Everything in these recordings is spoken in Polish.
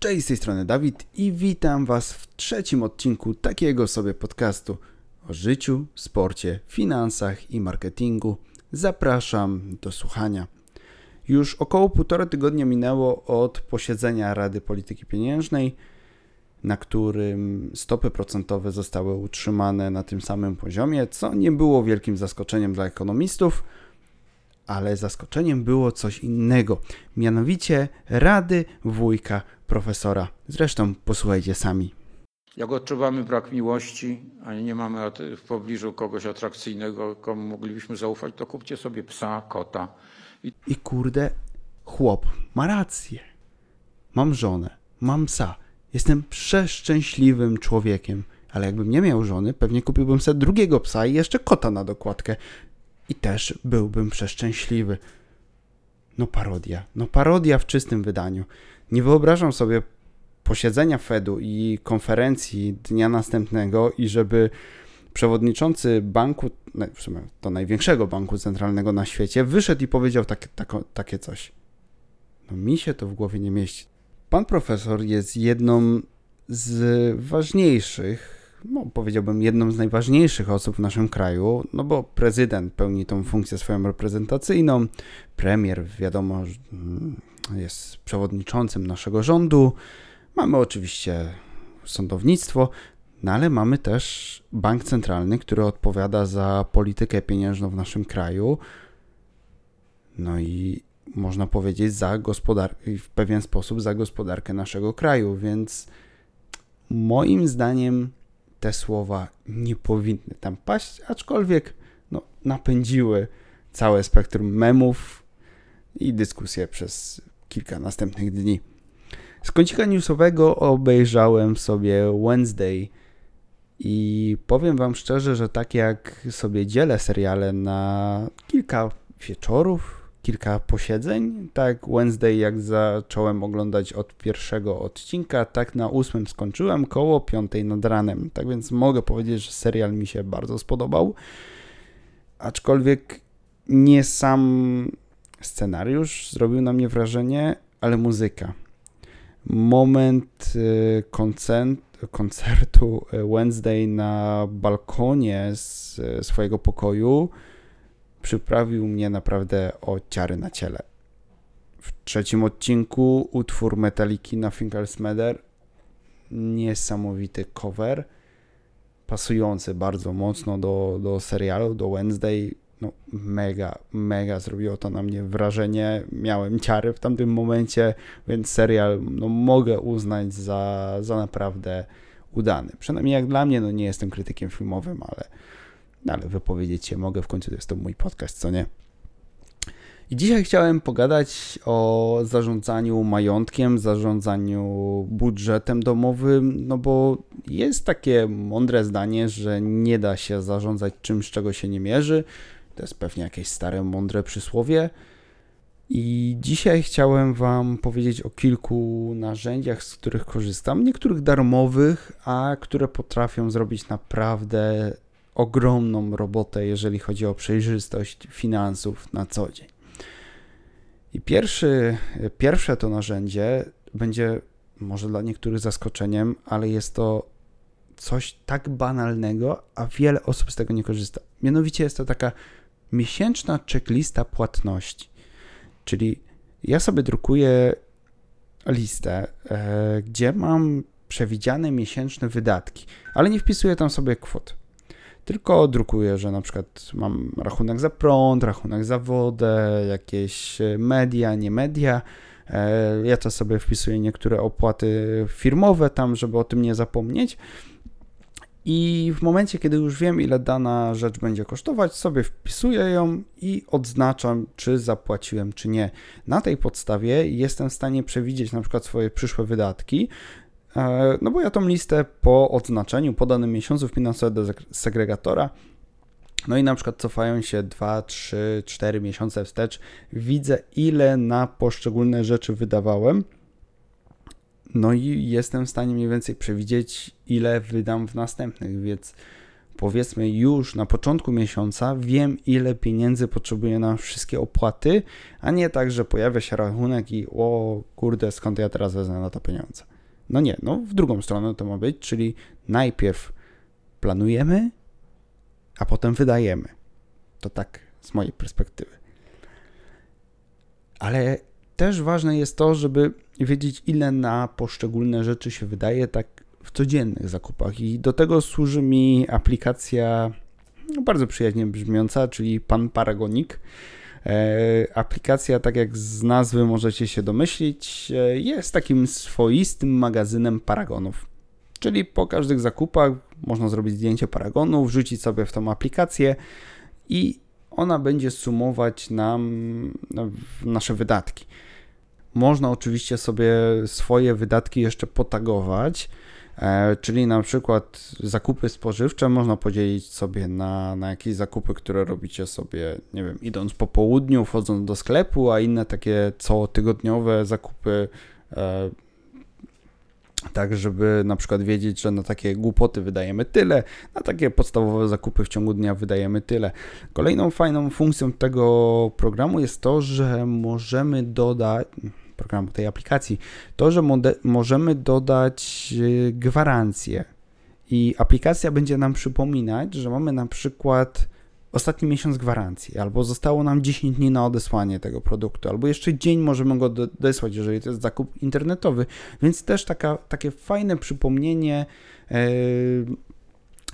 Cześć, z tej strony Dawid i witam Was w trzecim odcinku takiego sobie podcastu o życiu, sporcie, finansach i marketingu. Zapraszam do słuchania. Już około półtora tygodnia minęło od posiedzenia Rady Polityki Pieniężnej, na którym stopy procentowe zostały utrzymane na tym samym poziomie, co nie było wielkim zaskoczeniem dla ekonomistów – ale zaskoczeniem było coś innego, mianowicie rady wujka profesora. Zresztą posłuchajcie sami. Jak odczuwamy brak miłości, a nie mamy w pobliżu kogoś atrakcyjnego, komu moglibyśmy zaufać, to kupcie sobie psa, kota. I, I kurde, chłop ma rację. Mam żonę, mam psa. Jestem przeszczęśliwym człowiekiem. Ale jakbym nie miał żony, pewnie kupiłbym sobie drugiego psa i jeszcze kota na dokładkę i też byłbym przeszczęśliwy. No parodia, no parodia w czystym wydaniu. Nie wyobrażam sobie posiedzenia Fedu i konferencji dnia następnego i żeby przewodniczący banku, w sumie to największego banku centralnego na świecie, wyszedł i powiedział tak, tak, takie coś. No mi się to w głowie nie mieści. Pan profesor jest jedną z ważniejszych no, powiedziałbym, jedną z najważniejszych osób w naszym kraju, no bo prezydent pełni tą funkcję swoją reprezentacyjną, premier, wiadomo, mm, jest przewodniczącym naszego rządu, mamy oczywiście sądownictwo, no ale mamy też bank centralny, który odpowiada za politykę pieniężną w naszym kraju, no i można powiedzieć za gospodarkę, w pewien sposób za gospodarkę naszego kraju, więc moim zdaniem te słowa nie powinny tam paść, aczkolwiek no, napędziły całe spektrum memów i dyskusje przez kilka następnych dni. Z kącika newsowego obejrzałem sobie Wednesday i powiem Wam szczerze, że tak jak sobie dzielę seriale na kilka wieczorów, kilka posiedzeń. Tak, Wednesday, jak zacząłem oglądać od pierwszego odcinka, tak na ósmym skończyłem, koło piątej nad ranem. Tak więc mogę powiedzieć, że serial mi się bardzo spodobał. Aczkolwiek nie sam scenariusz zrobił na mnie wrażenie, ale muzyka. Moment y, koncert, koncertu Wednesday na balkonie z swojego pokoju przyprawił mnie naprawdę o ciary na ciele. W trzecim odcinku utwór Metaliki Nothing Else Matter. Niesamowity cover, pasujący bardzo mocno do, do serialu, do Wednesday. No, mega, mega zrobiło to na mnie wrażenie. Miałem ciary w tamtym momencie, więc serial no, mogę uznać za, za naprawdę udany. Przynajmniej jak dla mnie, no nie jestem krytykiem filmowym, ale no ale wypowiedzieć się mogę, w końcu to jest to mój podcast, co nie? I dzisiaj chciałem pogadać o zarządzaniu majątkiem, zarządzaniu budżetem domowym, no bo jest takie mądre zdanie, że nie da się zarządzać czymś, czego się nie mierzy. To jest pewnie jakieś stare, mądre przysłowie. I dzisiaj chciałem Wam powiedzieć o kilku narzędziach, z których korzystam. Niektórych darmowych, a które potrafią zrobić naprawdę ogromną robotę, jeżeli chodzi o przejrzystość finansów na co dzień. I pierwszy, pierwsze to narzędzie będzie może dla niektórych zaskoczeniem, ale jest to coś tak banalnego, a wiele osób z tego nie korzysta. Mianowicie jest to taka miesięczna checklista płatności. Czyli ja sobie drukuję listę, e, gdzie mam przewidziane miesięczne wydatki, ale nie wpisuję tam sobie kwot tylko drukuję, że na przykład mam rachunek za prąd, rachunek za wodę, jakieś e, media, nie media. E, ja to sobie wpisuję niektóre opłaty firmowe tam, żeby o tym nie zapomnieć. I w momencie, kiedy już wiem, ile dana rzecz będzie kosztować, sobie wpisuję ją i odznaczam, czy zapłaciłem, czy nie. Na tej podstawie jestem w stanie przewidzieć na przykład swoje przyszłe wydatki, no bo ja tą listę po odznaczeniu, po danym miesiącu wpinam do segregatora. No i na przykład cofają się 2, 3, 4 miesiące wstecz, widzę ile na poszczególne rzeczy wydawałem. No i jestem w stanie mniej więcej przewidzieć, ile wydam w następnych, więc powiedzmy już na początku miesiąca wiem, ile pieniędzy potrzebuję na wszystkie opłaty, a nie tak, że pojawia się rachunek i o kurde, skąd ja teraz wezmę na to pieniądze. No nie, no w drugą stronę to ma być, czyli najpierw planujemy, a potem wydajemy. To tak z mojej perspektywy. Ale też ważne jest to, żeby wiedzieć, ile na poszczególne rzeczy się wydaje tak w codziennych zakupach. I do tego służy mi aplikacja no, bardzo przyjaźnie brzmiąca, czyli Pan Paragonik. E, aplikacja, tak jak z nazwy możecie się domyślić, e, jest takim swoistym magazynem paragonów. Czyli po każdych zakupach można zrobić zdjęcie paragonu, wrzucić sobie w tą aplikację i ona będzie sumować nam no, nasze wydatki. Można oczywiście sobie swoje wydatki jeszcze potagować, czyli na przykład zakupy spożywcze można podzielić sobie na, na jakieś zakupy, które robicie sobie, nie wiem, idąc po południu, wchodząc do sklepu, a inne takie cotygodniowe zakupy e, tak, żeby na przykład wiedzieć, że na takie głupoty wydajemy tyle, na takie podstawowe zakupy w ciągu dnia wydajemy tyle. Kolejną fajną funkcją tego programu jest to, że możemy dodać programu tej aplikacji, to, że możemy dodać y, gwarancję i aplikacja będzie nam przypominać, że mamy na przykład ostatni miesiąc gwarancji, albo zostało nam 10 dni na odesłanie tego produktu, albo jeszcze dzień możemy go odesłać, jeżeli to jest zakup internetowy, więc też taka, takie fajne przypomnienie yy,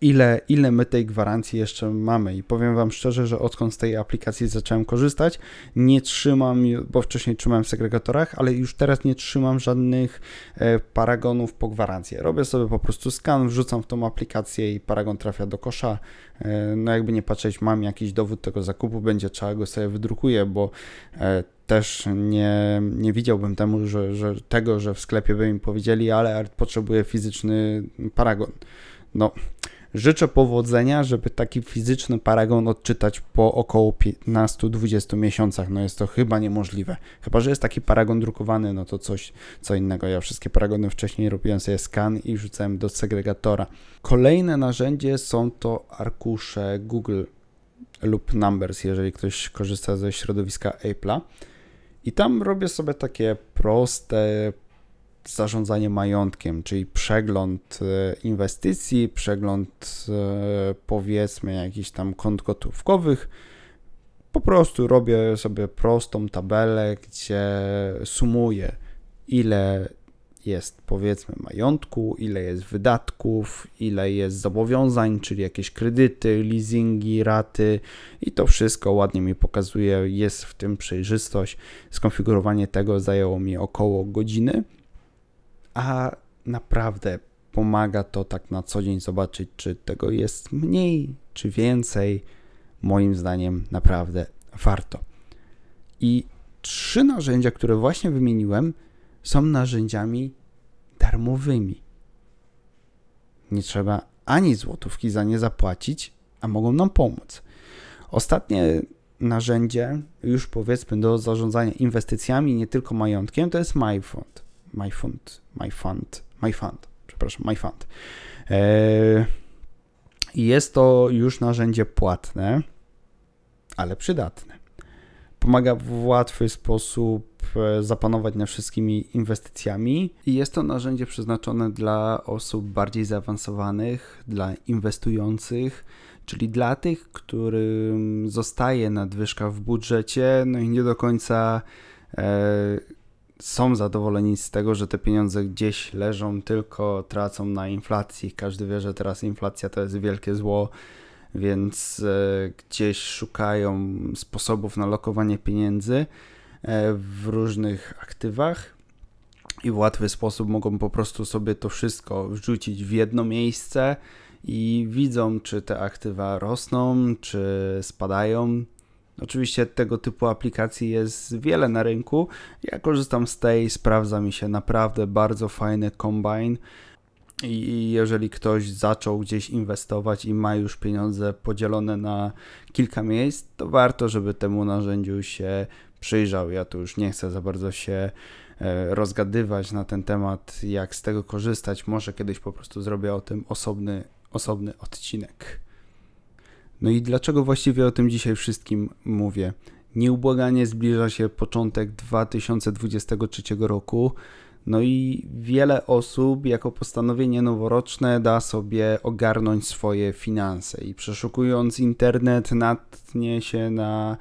ile, ile my tej gwarancji jeszcze mamy. I powiem Wam szczerze, że odkąd z tej aplikacji zacząłem korzystać, nie trzymam, bo wcześniej trzymałem w segregatorach, ale już teraz nie trzymam żadnych e, paragonów po gwarancji. Robię sobie po prostu skan, wrzucam w tą aplikację i paragon trafia do kosza. E, no jakby nie patrzeć, mam jakiś dowód tego zakupu, będzie trzeba go sobie wydrukuję, bo e, też nie, nie widziałbym temu, że, że tego, że w sklepie by mi powiedzieli, ale potrzebuję fizyczny paragon. No, Życzę powodzenia, żeby taki fizyczny paragon odczytać po około 15-20 miesiącach. No jest to chyba niemożliwe. Chyba, że jest taki paragon drukowany, no to coś co innego. Ja wszystkie paragony wcześniej robiłem sobie skan i wrzucałem do segregatora. Kolejne narzędzie są to arkusze Google lub Numbers, jeżeli ktoś korzysta ze środowiska Apple'a. I tam robię sobie takie proste zarządzanie majątkiem, czyli przegląd e, inwestycji, przegląd e, powiedzmy jakichś tam kont gotówkowych. Po prostu robię sobie prostą tabelę, gdzie sumuję ile jest powiedzmy majątku, ile jest wydatków, ile jest zobowiązań, czyli jakieś kredyty, leasingi, raty i to wszystko ładnie mi pokazuje, jest w tym przejrzystość. Skonfigurowanie tego zajęło mi około godziny a naprawdę pomaga to tak na co dzień zobaczyć, czy tego jest mniej, czy więcej. Moim zdaniem naprawdę warto. I trzy narzędzia, które właśnie wymieniłem, są narzędziami darmowymi. Nie trzeba ani złotówki za nie zapłacić, a mogą nam pomóc. Ostatnie narzędzie, już powiedzmy do zarządzania inwestycjami, nie tylko majątkiem, to jest MyFund. MyFund, MyFund, MyFund, przepraszam, MyFund. E, jest to już narzędzie płatne, ale przydatne. Pomaga w łatwy sposób e, zapanować nad wszystkimi inwestycjami i jest to narzędzie przeznaczone dla osób bardziej zaawansowanych, dla inwestujących, czyli dla tych, którym zostaje nadwyżka w budżecie, no i nie do końca e, są zadowoleni z tego, że te pieniądze gdzieś leżą, tylko tracą na inflacji. Każdy wie, że teraz inflacja to jest wielkie zło, więc e, gdzieś szukają sposobów na lokowanie pieniędzy e, w różnych aktywach i w łatwy sposób mogą po prostu sobie to wszystko wrzucić w jedno miejsce i widzą, czy te aktywa rosną, czy spadają Oczywiście tego typu aplikacji jest wiele na rynku. Ja korzystam z tej, sprawdza mi się naprawdę bardzo fajny combine. I jeżeli ktoś zaczął gdzieś inwestować i ma już pieniądze podzielone na kilka miejsc, to warto, żeby temu narzędziu się przyjrzał. Ja tu już nie chcę za bardzo się e, rozgadywać na ten temat, jak z tego korzystać. Może kiedyś po prostu zrobię o tym osobny, osobny odcinek. No i dlaczego właściwie o tym dzisiaj wszystkim mówię? Nieubłaganie zbliża się początek 2023 roku. No i wiele osób jako postanowienie noworoczne da sobie ogarnąć swoje finanse i przeszukując internet natknie się na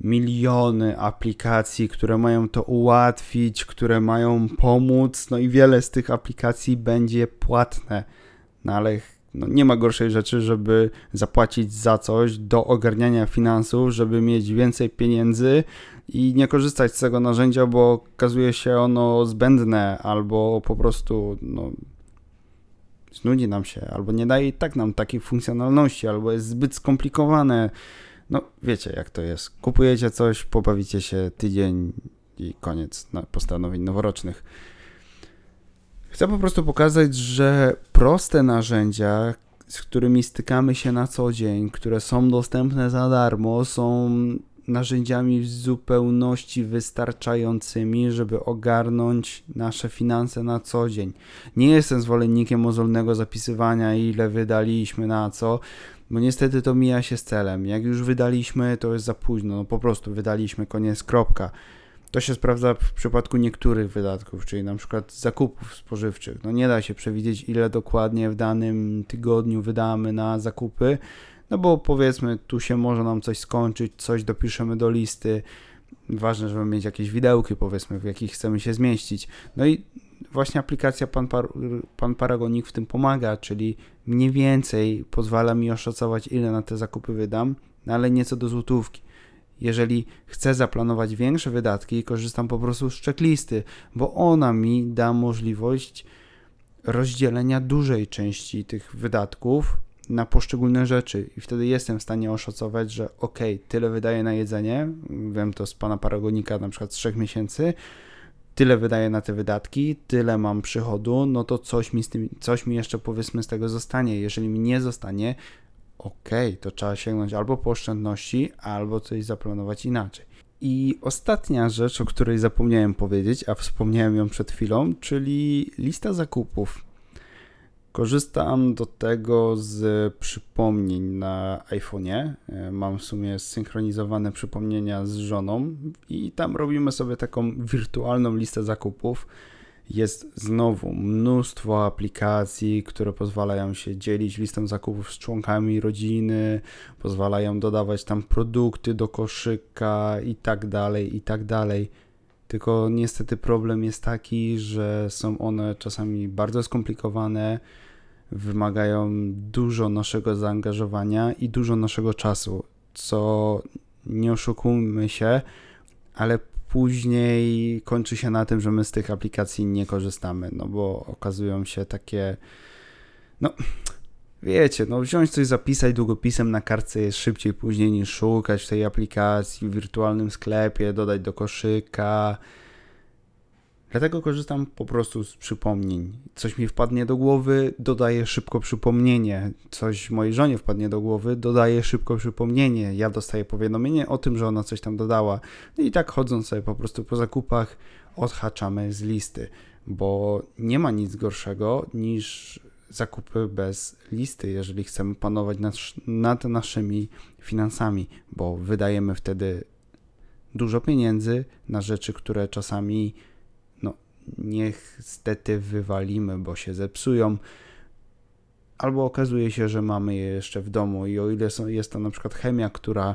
miliony aplikacji, które mają to ułatwić, które mają pomóc, no i wiele z tych aplikacji będzie płatne. No ale no nie ma gorszej rzeczy, żeby zapłacić za coś do ogarniania finansów, żeby mieć więcej pieniędzy i nie korzystać z tego narzędzia, bo okazuje się ono zbędne albo po prostu no, znudzi nam się, albo nie daje tak nam takiej funkcjonalności, albo jest zbyt skomplikowane. No wiecie jak to jest. Kupujecie coś, pobawicie się tydzień i koniec postanowień noworocznych. Chcę po prostu pokazać, że proste narzędzia, z którymi stykamy się na co dzień, które są dostępne za darmo, są narzędziami w zupełności wystarczającymi, żeby ogarnąć nasze finanse na co dzień. Nie jestem zwolennikiem mozolnego zapisywania, ile wydaliśmy na co, bo niestety to mija się z celem. Jak już wydaliśmy, to jest za późno. No po prostu wydaliśmy, koniec, kropka. To się sprawdza w przypadku niektórych wydatków, czyli na przykład zakupów spożywczych. No nie da się przewidzieć, ile dokładnie w danym tygodniu wydamy na zakupy, no bo powiedzmy, tu się może nam coś skończyć, coś dopiszemy do listy. Ważne, żeby mieć jakieś widełki, powiedzmy, w jakich chcemy się zmieścić. No i właśnie aplikacja Pan, Par Pan Paragonik w tym pomaga, czyli mniej więcej pozwala mi oszacować, ile na te zakupy wydam, no ale nieco do złotówki. Jeżeli chcę zaplanować większe wydatki, korzystam po prostu z checklisty, bo ona mi da możliwość rozdzielenia dużej części tych wydatków na poszczególne rzeczy i wtedy jestem w stanie oszacować, że ok, tyle wydaję na jedzenie, wiem to z pana paragonika na przykład z 3 miesięcy, tyle wydaję na te wydatki, tyle mam przychodu, no to coś mi, z tym, coś mi jeszcze powiedzmy z tego zostanie. Jeżeli mi nie zostanie, ok, to trzeba sięgnąć albo po oszczędności, albo coś zaplanować inaczej. I ostatnia rzecz, o której zapomniałem powiedzieć, a wspomniałem ją przed chwilą, czyli lista zakupów. Korzystam do tego z przypomnień na iPhone'ie. Mam w sumie zsynchronizowane przypomnienia z żoną i tam robimy sobie taką wirtualną listę zakupów jest znowu mnóstwo aplikacji, które pozwalają się dzielić listą zakupów z członkami rodziny, pozwalają dodawać tam produkty do koszyka i tak dalej, i tak dalej. Tylko niestety problem jest taki, że są one czasami bardzo skomplikowane, wymagają dużo naszego zaangażowania i dużo naszego czasu, co nie oszukujmy się, ale później kończy się na tym, że my z tych aplikacji nie korzystamy, no bo okazują się takie, no wiecie, no wziąć coś, zapisać długopisem na kartce jest szybciej później niż szukać w tej aplikacji, w wirtualnym sklepie, dodać do koszyka, Dlatego korzystam po prostu z przypomnień. Coś mi wpadnie do głowy, dodaję szybko przypomnienie. Coś mojej żonie wpadnie do głowy, dodaję szybko przypomnienie. Ja dostaję powiadomienie o tym, że ona coś tam dodała. No i tak chodząc sobie po prostu po zakupach, odhaczamy z listy, bo nie ma nic gorszego niż zakupy bez listy, jeżeli chcemy panować nad, nad naszymi finansami, bo wydajemy wtedy dużo pieniędzy na rzeczy, które czasami niestety wywalimy, bo się zepsują. Albo okazuje się, że mamy je jeszcze w domu i o ile są, jest to na przykład chemia, która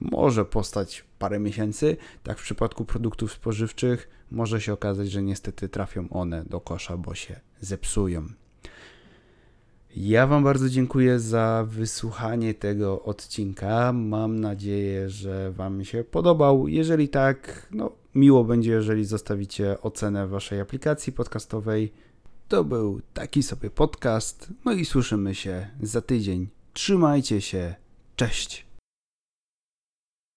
może postać parę miesięcy, tak w przypadku produktów spożywczych może się okazać, że niestety trafią one do kosza, bo się zepsują. Ja Wam bardzo dziękuję za wysłuchanie tego odcinka. Mam nadzieję, że Wam się podobał. Jeżeli tak, no miło będzie, jeżeli zostawicie ocenę Waszej aplikacji podcastowej. To był taki sobie podcast. No i słyszymy się za tydzień. Trzymajcie się. Cześć.